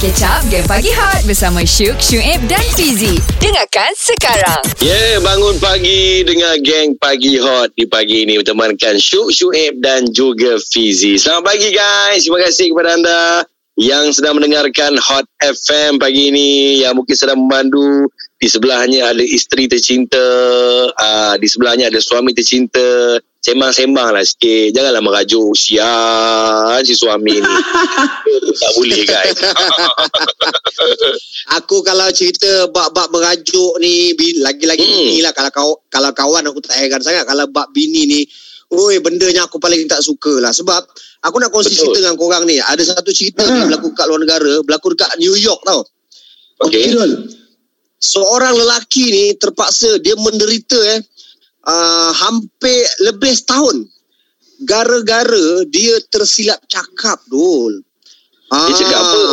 Catch Up Game Pagi Hot Bersama Syuk, Syuib dan Fizi Dengarkan sekarang yeah, bangun pagi dengan geng Pagi Hot di pagi ini bertemankan Syuk, Syuib dan juga Fizi. Selamat pagi guys. Terima kasih kepada anda yang sedang mendengarkan Hot FM pagi ini yang mungkin sedang memandu di sebelahnya ada isteri tercinta, uh, di sebelahnya ada suami tercinta. Sembang-sembang lah sikit. Janganlah merajuk usia si suami ni. tak boleh guys. Aku kalau cerita bab-bab merajuk ni lagi-lagi Hmm. bini lah kalau kau kalau kawan aku tak heran sangat kalau bab bini ni Oi bendanya aku paling tak suka lah sebab aku nak kongsi Betul. cerita dengan korang ni. Ada satu cerita ni berlaku kat luar negara berlaku dekat New York tau. Okey. seorang lelaki ni terpaksa dia menderita eh uh, hampir lebih setahun. Gara-gara dia tersilap cakap dul Dia cakap apa?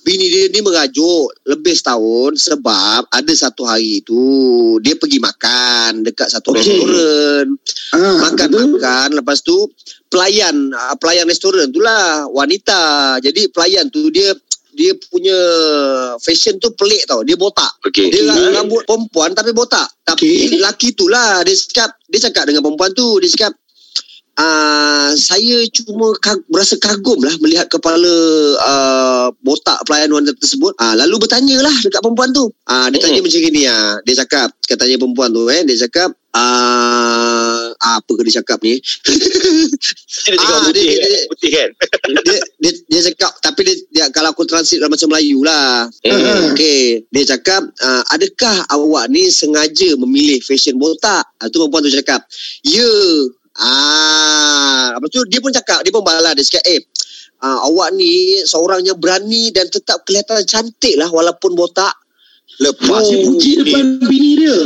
Bini dia ni merajuk lebih setahun sebab ada satu hari tu dia pergi makan dekat satu Okey. restoran Ah, makan-makan lepas tu pelayan ah, pelayan restoran tu lah wanita jadi pelayan tu dia dia punya fashion tu pelik tau dia botak Okey. dia Hmm. rambut perempuan tapi botak tapi Okey. lelaki tu lah dia cakap dia cakap dengan perempuan tu dia cakap Uh, saya cuma kag- berasa kagum lah melihat kepala uh, botak pelayan wanita tersebut. Uh, lalu bertanya lah dekat perempuan tu. Uh, dia tanya Hmm. macam gini. Uh, dia cakap, katanya perempuan tu eh. Dia cakap, uh, apa ke dia cakap ni? Dia cakap Ah, putih, dia- kan? dia- putih kan? dia, dia, dia cakap, tapi dia, dia kalau aku translate dalam macam Melayu lah. Hmm. Okey, dia cakap, uh, adakah awak ni sengaja memilih fashion botak? Ah, tu perempuan tu cakap, ya. Ah, lepas tu dia pun cakap, dia pun balas dia cakap, eh, uh, awak ni seorang yang berani dan tetap kelihatan cantik lah walaupun botak. Lepas tu, puji depan bini dia.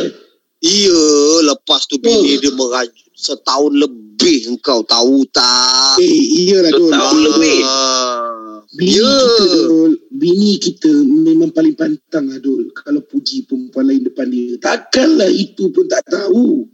iya, lepas tu bini Oh. dia merajuk setahun lebih engkau tahu tak? Eh, iyalah Dul. Setahun lebih. Ah. Bini Ya. kita Dul, bini kita memang paling pantang lah Dul. Kalau puji perempuan lain depan dia. Takkanlah itu pun tak tahu.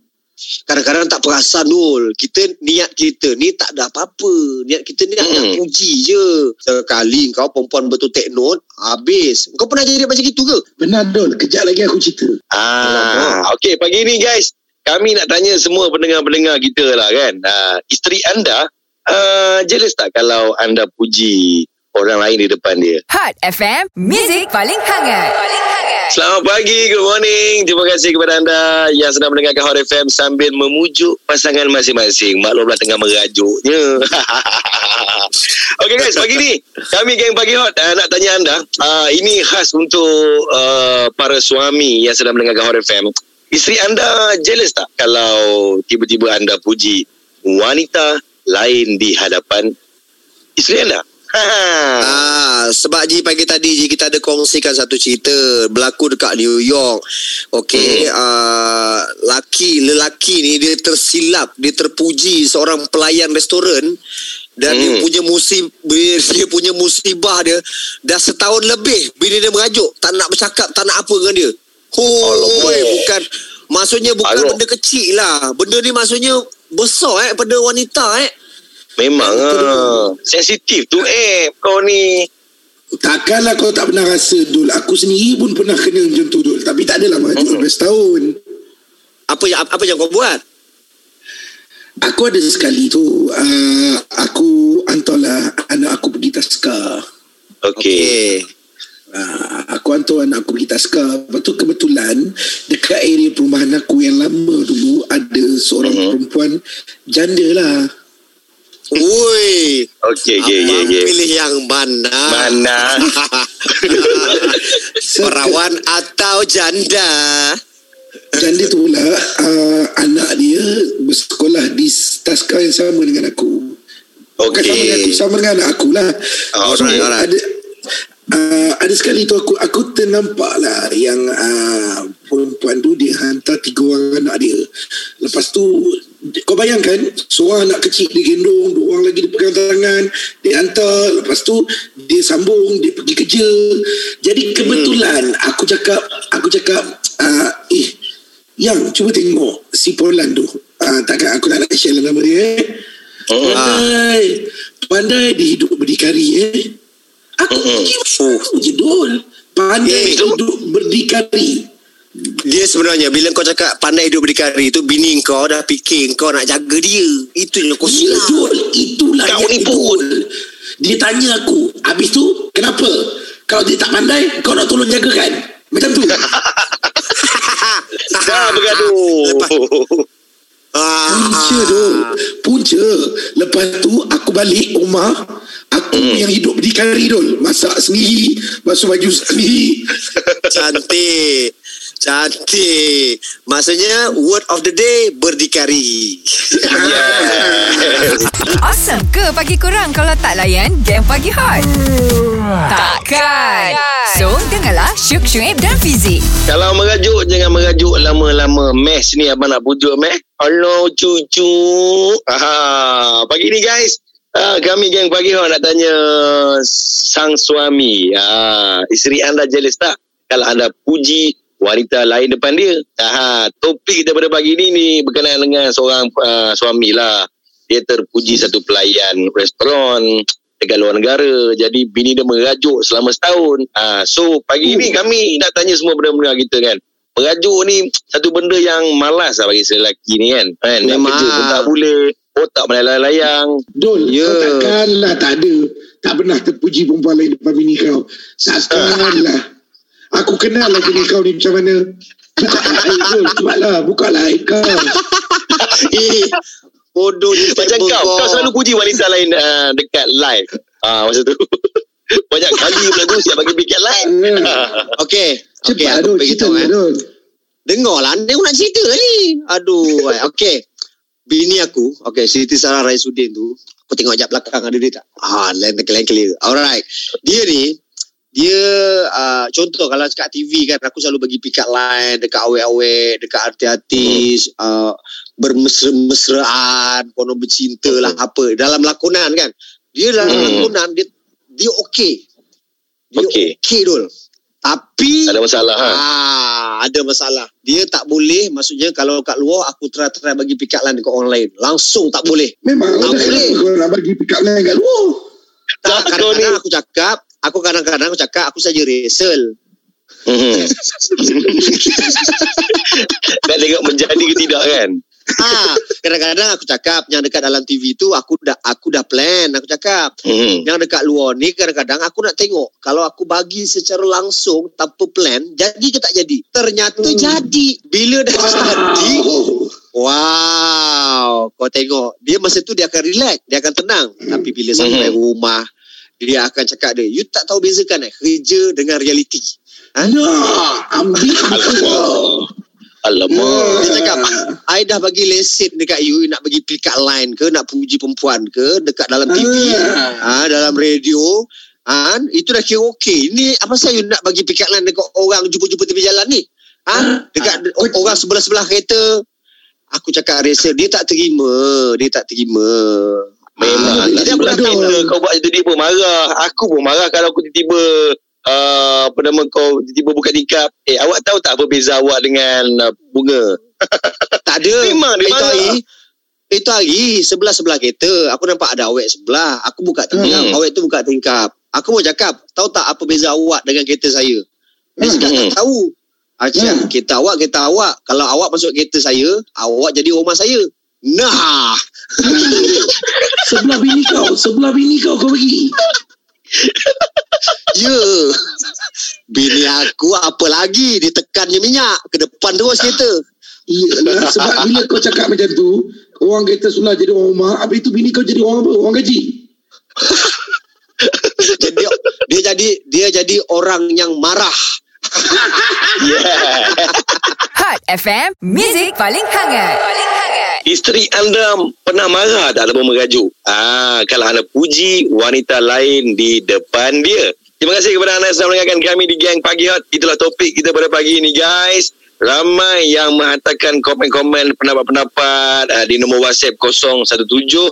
Kadang-kadang tak perasan Nul Kita niat kita ni tak ada apa-apa Niat kita ni nak, Hmm. nak puji je Sekali kau perempuan betul take note Habis Kau pernah jadi macam itu ke? Benar Dul, kejap lagi aku cerita. Ah, okey pagi ni guys, kami nak tanya semua pendengar-pendengar kita lah kan. Ah, isteri anda uh, jealous tak kalau anda puji orang lain di depan dia? Hot FM Music paling hangat Paling hangat Selamat pagi, good morning. Terima kasih kepada anda yang sedang mendengarkan Hot FM sambil memujuk pasangan masing-masing. Maklumlah tengah merajuknya. Okey guys, pagi ni kami geng Pagi Hot uh, nak tanya anda. Uh, ini khas untuk uh, para suami yang sedang mendengarkan Hot FM. Isteri anda jealous tak kalau tiba-tiba anda puji wanita lain di hadapan isteri anda? Ha. Ah, sebab Ji pagi tadi Ji kita ada kongsikan satu cerita berlaku dekat New York. Okey, Hmm. ah, laki lelaki ni dia tersilap, dia terpuji seorang pelayan restoran dan dia Hmm. punya musib dia, dia punya musibah dia dah setahun lebih bini dia merajuk, tak nak bercakap, tak nak apa dengan dia. Hoi, bukan maksudnya bukan Alamak. benda kecil lah. Benda ni maksudnya besar eh pada wanita eh. Memang ah. sensitif tu eh kau ni. Takkanlah kau tak pernah rasa Dul. Aku sendiri pun pernah kena macam tu Dul. Tapi tak adalah maju Hmm. sampai setahun. Apa yang apa yang kau buat? Aku ada sekali tu. Uh, aku hantarlah anak aku pergi taska. Okey. Uh, aku hantar anak aku pergi taska. Lepas tu kebetulan dekat area perumahan aku yang lama dulu ada seorang Mhm. perempuan janda lah. Okey, okey, okey, Abang okey. pilih yang mana? Mana? Perawan atau janda? Janda tu pula uh, anak dia bersekolah di taska yang sama dengan aku. Bukan sama dengan aku, Okey. sama dengan anak aku lah. Oh, so, alright, alright. ada uh, ada sekali tu aku aku ternampak lah yang uh, perempuan tu dia hantar tiga orang anak dia. Lepas tu kau bayangkan seorang anak kecil dia gendong, dua orang lagi dia pegang tangan, dia hantar, lepas tu dia sambung, dia pergi kerja. Jadi kebetulan aku cakap aku cakap uh, eh yang cuba tengok si Polan tu. Uh, takkan aku tak nak share lah nama dia eh. Oh, Pandai. Pandai dia hidup berdikari eh. Aku Mm-mm. puji Fu je Dol. Pandai Eh, duduk berdikari. Dia sebenarnya bila kau cakap pandai hidup berdikari tu bini kau dah fikir kau nak jaga dia. Itu yang kau Ya silap. Dol, itulah Kau yang ni pun. Dia tanya aku, habis tu kenapa? Kalau dia tak pandai, kau nak tolong jaga kan? Macam tu. Dah bergaduh. Ah, Punca Dol. Punca. Lepas tu aku balik rumah, aku yang hidup berdikari Dol. Masak sendiri, basuh baju sendiri. Cantik. Cantik. Maksudnya word of the day berdikari. Yes. Awesome ke pagi kurang kalau tak layan game pagi hot? Takkan. So, dengarlah Syuk Syuib dan Fizik. Kalau merajuk jangan merajuk lama-lama. Mes ni abang nak pujuk meh. Hello cucu. Aha. Pagi ni guys. Ah, kami geng pagi hot nak tanya sang suami. Ah, isteri anda jealous tak? Kalau anda puji wanita lain depan dia. Aha, topik kita pada pagi ni ni berkenaan dengan seorang uh, suami lah. Dia terpuji satu pelayan restoran dekat luar negara. Jadi bini dia merajuk selama setahun. Ah, so pagi ni kami nak tanya semua benda-benda kita kan. Merajuk ni satu benda yang malas lah bagi lelaki ni kan. kan? Memang. kerja pun tak boleh. Otak melayang-layang. Dol, Ya. kau takkanlah tak ada. Tak pernah terpuji perempuan lain depan bini kau. Takkanlah. Aku kenal lah bini kau ni macam mana. Buka air Dol. Cepatlah. Buka lah air kau. Eh, bodoh je Macam kau, kau selalu puji wanita lain uh, dekat live. Ah masa tu. Banyak kali pula tu siap bagi piket lain. Okey. Okey, Cepat aku Dol. bagi Cerita lah eh. Dengarlah, dia nak cerita ni. Aduh, baik. okey. Bini aku, okey, Siti Sarah Raisuddin tu, aku tengok jap belakang ada dia tak? Ah, lain lain clear. Alright. Dia ni dia uh, contoh kalau dekat TV kan aku selalu bagi pick up line dekat awet-awet dekat artis-artis uh, bermesra-mesraan pono bercinta lah apa dalam lakonan kan dia dalam Hmm. lakonan dia dia okey dia Okey. okey dul tapi ada masalah ha. Ah, ada masalah. Dia tak boleh, maksudnya kalau kat luar aku try-try bagi pick up line dekat orang lain. Langsung tak boleh. Memang Tak boleh. kau nak bagi pick up line kat luar. Tak, kadang-kadang aku cakap, aku kadang-kadang aku cakap aku saja rehearsal. Hmm. Nak tengok menjadi ke tidak kan? ha, kadang-kadang aku cakap yang dekat dalam TV tu aku dah aku dah plan aku cakap. Hmm. Yang dekat luar ni kadang-kadang aku nak tengok kalau aku bagi secara langsung tanpa plan jadi ke tak jadi. Ternyata jadi. Bila dah jadi Oh. Wow, kau tengok. Dia masa tu dia akan relax, dia akan tenang. Tapi bila sampai Mhm. rumah, dia akan cakap dia, you tak tahu bezakan eh, kerja dengan reality. Ha? Ambil kau. Alamak. Dia cakap, I dah bagi lesen dekat you, you nak bagi pick up line ke, nak puji perempuan ke, dekat dalam TV, Ah. ha, dalam radio, ha, itu dah kira okey. Ini apa saya you nak bagi pick up line dekat orang jumpa-jumpa tepi jalan ni? Ha? Dekat Ah. orang sebelah-sebelah kereta. Aku cakap rasa dia tak terima, dia tak terima. Memang lah. Dia pernah betul. kata kau buat dia pun marah. Aku pun marah kalau aku tiba-tiba uh, apa nama kau tiba-tiba buka tikap. Eh awak tahu tak apa beza awak dengan uh, bunga? Tak ada. Memang dia itu hari, itu hari sebelah-sebelah kereta. Aku nampak ada awet sebelah. Aku buka tingkap. Hmm. Awet tu buka tingkap. Aku mau cakap, tahu tak apa beza awak dengan kereta saya? Dia cakap Hmm. tak tahu. Aku cakap, Hmm. kereta awak, kereta awak. Kalau awak masuk kereta saya, awak jadi rumah saya. Nah, Sebelah bini kau, sebelah bini kau kau pergi. ya. Bini aku apa lagi? Ditekannya minyak. Ke depan terus kereta. Iyalah, sebab bila kau cakap macam tu, orang kereta sulah jadi orang rumah, habis tu bini kau jadi orang apa? Orang gaji. Jadi, dia jadi dia jadi orang yang marah. Yeah. Hot FM, Music paling hangat. Paling hangat. Isteri anda pernah marah tak lepas merajuk? Ah, kalau anda puji wanita lain di depan dia. Terima kasih kepada anda yang sedang mendengarkan kami di Gang Pagi Hot. Itulah topik kita pada pagi ini guys. Ramai yang menghantarkan komen-komen pendapat-pendapat uh, di nombor WhatsApp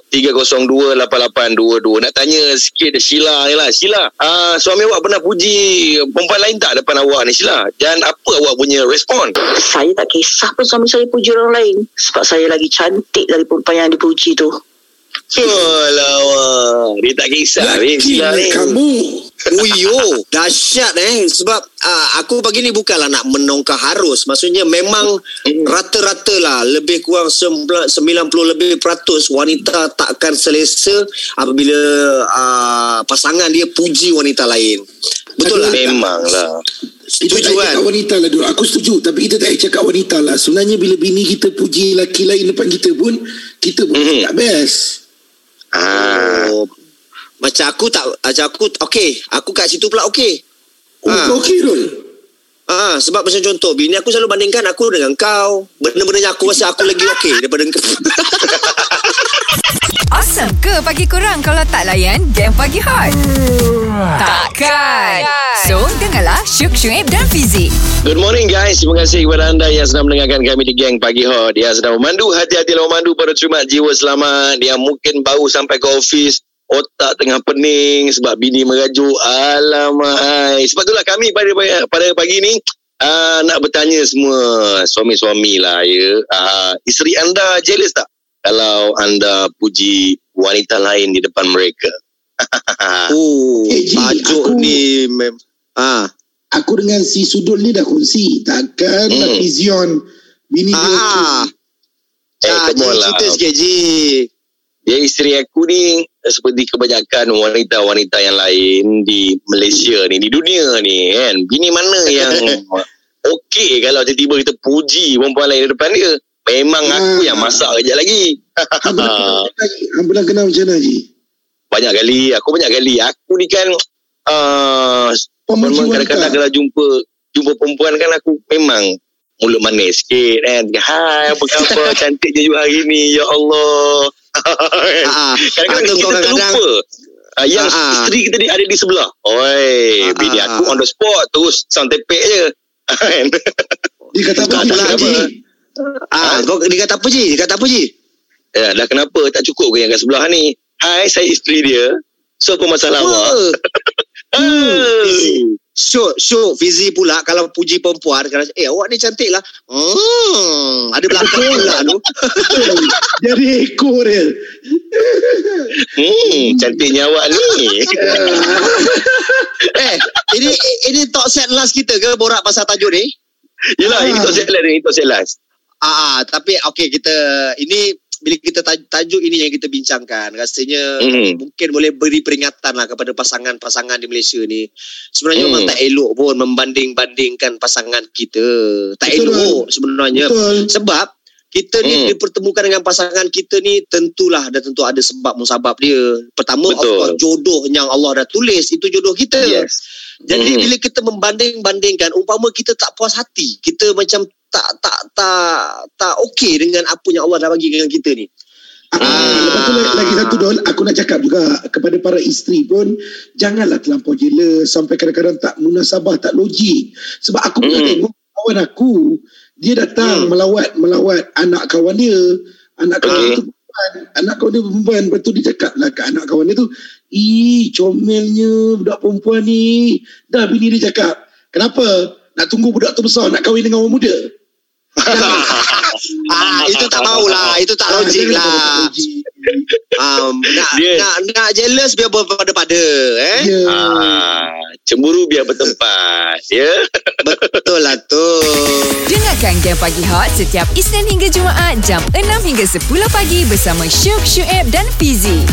017-302-8822. Nak tanya sikit Sheila ni lah. Sheila, uh, suami awak pernah puji perempuan lain tak depan awak ni Sheila? Dan apa awak punya respon? saya tak kisah pun suami saya puji orang lain sebab saya lagi cantik dari perempuan yang dipuji tu. Alamak, dia tak kisah Yakinlah ni. kamu. Uyo, dahsyat eh sebab uh, aku pagi ni bukanlah nak menongkar harus. Maksudnya memang rata-rata lah lebih kurang 90 lebih peratus wanita takkan selesa apabila uh, pasangan dia puji wanita lain. Betul lah. Memanglah. Kita Setuju tak kan? cakap wanita lah dulu. Aku setuju. Tapi kita tak cakap wanita lah. Sebenarnya bila bini kita puji lelaki lain depan kita pun, kita pun Mhm. tak best. Ah. Oh, macam aku tak macam aku okey, aku kat situ pula okey. Oh, kau okey Rul? Ah, sebab macam contoh bini aku selalu bandingkan aku dengan kau. Benda-benda yang aku rasa aku lagi okey daripada kau. Awesome ke pagi korang kalau tak layan game pagi hot? Takkan. So, dengarlah Syuk Syuib dan Fizik. Good morning guys. Terima kasih kepada anda yang sedang mendengarkan kami di Geng Pagi Hot. Yang sedang memandu hati-hatilah memandu pada terima jiwa selamat. Yang mungkin baru sampai ke office. Otak tengah pening sebab bini merajuk. Alamak. Sebab itulah kami pada pada pagi ni uh, nak bertanya semua suami-suami lah ya. Uh, isteri anda jealous tak? Kalau anda puji wanita lain di depan mereka. Oh, tajuk aku- ni mem ah. Aku dengan si Sudul ni dah kongsi. Takkan Hmm. lah Vision. Bini dia Ah. Eh, Ah, come on lah. cerita sikit Ji. Ya isteri aku ni eh, seperti kebanyakan wanita-wanita yang lain di Malaysia ni, di dunia ni kan. Bini mana yang okey kalau tiba-tiba kita puji perempuan lain di depan dia. Memang aku Hmm. yang masak kejap lagi. Hang pernah kenal macam mana Ji? banyak kali, aku banyak kali. Aku ni kan uh, memang kadang-kadang kalau jumpa jumpa perempuan kan aku memang mulut manis sikit kan. Hai, apa khabar? Cantik je you hari ni. Ya Allah. Ah, ah. Kadang-kadang kita terlupa. Uh, yang Ah, ah. isteri kita ni ada di sebelah. Oi, Ah, bini ah, aku ah. on the spot terus sound tepek je. Dia kata apa pula, Ji? Ji. Ah, kau dia kata apa Ji? Dia kata apa Ji? ya, dah kenapa tak cukup ke yang kat sebelah ni? Hai, saya isteri dia. So, apa masalah awak? Oh, Ah. Syuk, syuk Fizi pula kalau puji perempuan kalau eh awak ni cantik lah. Hmm, ada belakang pula tu. Jadi ekor dia. Hmm, cantiknya awak ni. eh, ini ini talk set last kita ke borak pasal tajuk ni? Yelah, ini Tok Selas ni, Tok Selas. Ah, ah, tapi okey kita ini bila kita taj- tajuk ini yang kita bincangkan rasanya Mhm. mungkin boleh beri peringatan lah kepada pasangan-pasangan di Malaysia ni. Sebenarnya Hmm. memang tak elok pun membanding-bandingkan pasangan kita. Tak Betul, elok sebenarnya. Betul. Sebab kita ni Hmm. dipertemukan dengan pasangan kita ni tentulah dan tentu ada sebab musabab dia. Pertama of Betul. course jodoh yang Allah dah tulis itu jodoh kita. Yes. Jadi Hmm. bila kita membanding-bandingkan umpama kita tak puas hati, kita macam tak tak tak tak okey dengan apa yang Allah dah bagi dengan kita ni. Ah, Ah. Lepas tu lagi, lagi satu Dol Aku nak cakap juga Kepada para isteri pun Janganlah terlampau jealous Sampai kadang-kadang tak munasabah Tak logik Sebab aku pernah Hmm. tengok Kawan aku Dia datang Hmm. melawat Melawat anak kawan dia Anak kawan Okay. dia tu Anak kawan dia perempuan. Lepas tu dia cakap lah Kat anak kawan dia tu Ih comelnya Budak perempuan ni. Dah bini dia cakap Kenapa? Nak tunggu budak tu besar Nak kahwin dengan orang muda? Ah itu tak maulah, itu tak logik Ah, lah. logik. Um, nak, Dia- nak nak jealous biar berpada-pada eh. Ya. Ah, cemburu biar bertempat. Ya. Betul lah tu. Dengarkan Game Pagi Hot setiap Isnin hingga Jumaat jam 6 hingga 10 pagi bersama Syuk Syuib dan Fizik.